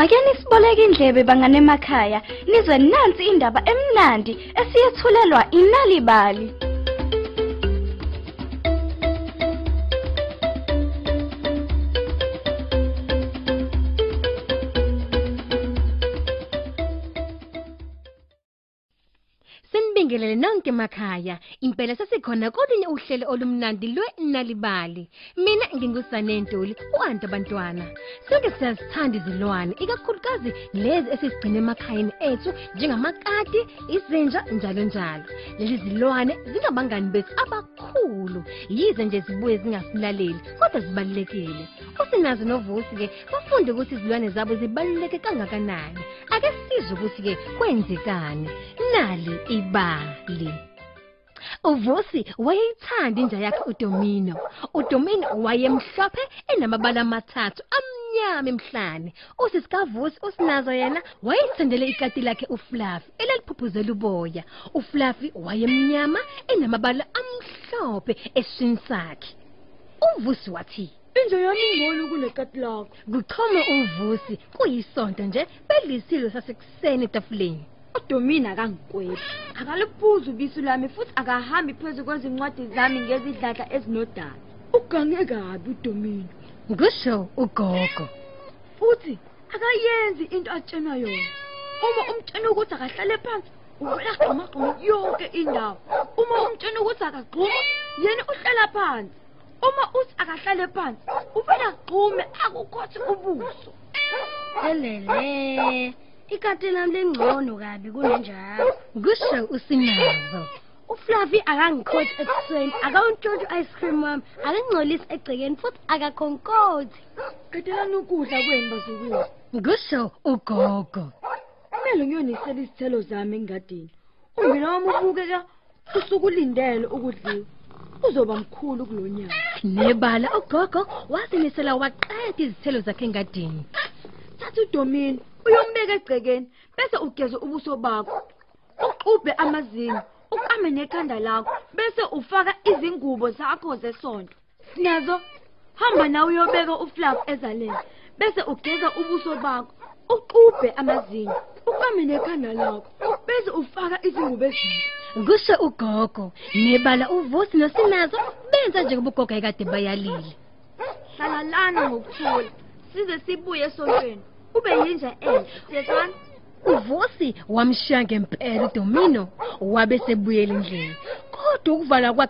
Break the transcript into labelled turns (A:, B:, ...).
A: Nibeke indlebe bangane emakhaya nizwe nansi indaba emnandi esiyethulelwa inalibali.
B: Sinibingelele nonke emakhaya. Impela sesikhona kolunye uhlelo olumnandi lwenalibali. Mina ngingusane Ntuli, uanti abantwana. Sonke siyazithanda izilwane, ikakhulukazi lezi esizigcina emakhayeni ethu njengamakati, izinja njalo njalo. Lezi zilwane zingabangani bethu abakhulu. Yize nje zibuye zingasilaleli, kodwa zibalulekile. Usinazo novusi ke bafunde ukuthi izilwane zabo zibaluleke kangakanani. Ake sizwe ukuthi ke kwenzekani. Nali ibali. Uvusi wayeyithanda inja yakhe uDomino. uDomino wayemhlophe enamabala amathathu amnyama emhlane. Usisi kaVusi usinazo yena wayethandele ikati lakhe uFluffy elaliphuphuzela uboya. uFluffy wayemnyama enamabala amhlophe eswini sakhe. uVusi wathi
C: Inja yami ingcono kunekati lakho.
B: kuchoma uVusi kuyisonto nje belisilo sasekuseni etafuleni.
C: uDomina akangikweli. Akaliphuzi ubisi lami futhi akahambi phezu kwezincwadi zami ngezidladla ezinodaka. Ugange kabi uDomina.
B: Ngisho ugogo.
C: Futhi akayenzi into atshena yona. Uma umtshena ukuthi akahlale phansi, uvela gxuma gxuma yonke indawo. Uma umtshena ukuthi akagxuma, yena uhlala phansi. Uma uthi akahlale phansi, uvela gxume akukhothe ubuso.
D: Elele. Ikati lami lengcono kabi kunenjalo.
B: Kusho usinazo.
D: uFluffy akangikhothi ekuseni akawuntshontshe ice cream wami akangcolisi egcekeni futhi akakhonkkothi
C: Qedelani ukudla kwenu bazukulu.
B: Kusho ugogo.
C: Kumele ngiyonisela izithelo zami engadini. Ummbila wami ubukeka usukulindele ukudliwa. Uzoba mkhulu kulonyaka.
B: Nebala ugogo wasinisela waqeda izithelo zakhe engadini.
C: Thatha uDomini uyombeka egcekeni bese ugeza ubuso bakho. Uxubhe amazinyo, ukame nekhanda lakho bese ufaka izingubo zakho zesonto. Nazo hamba nawe uyobeka uFluff ezaleni bese ugeza ubuso bakho. Uxubhe amazinyo, ukame nekhanda lakho bese ufaka izingubo ezintsha.
B: Kusho ugogo. Nebala uvusi nosinazo benza njengoba ugogo ekade bayalile.
C: Hlala lana ngokuthula size sibuye esontweni. Ube yinja enhle. Siyezwana?
B: Uvusi wamshiya ngempela uDomino wabe sebuyela endlini. Kodwa ukuvala kwakhe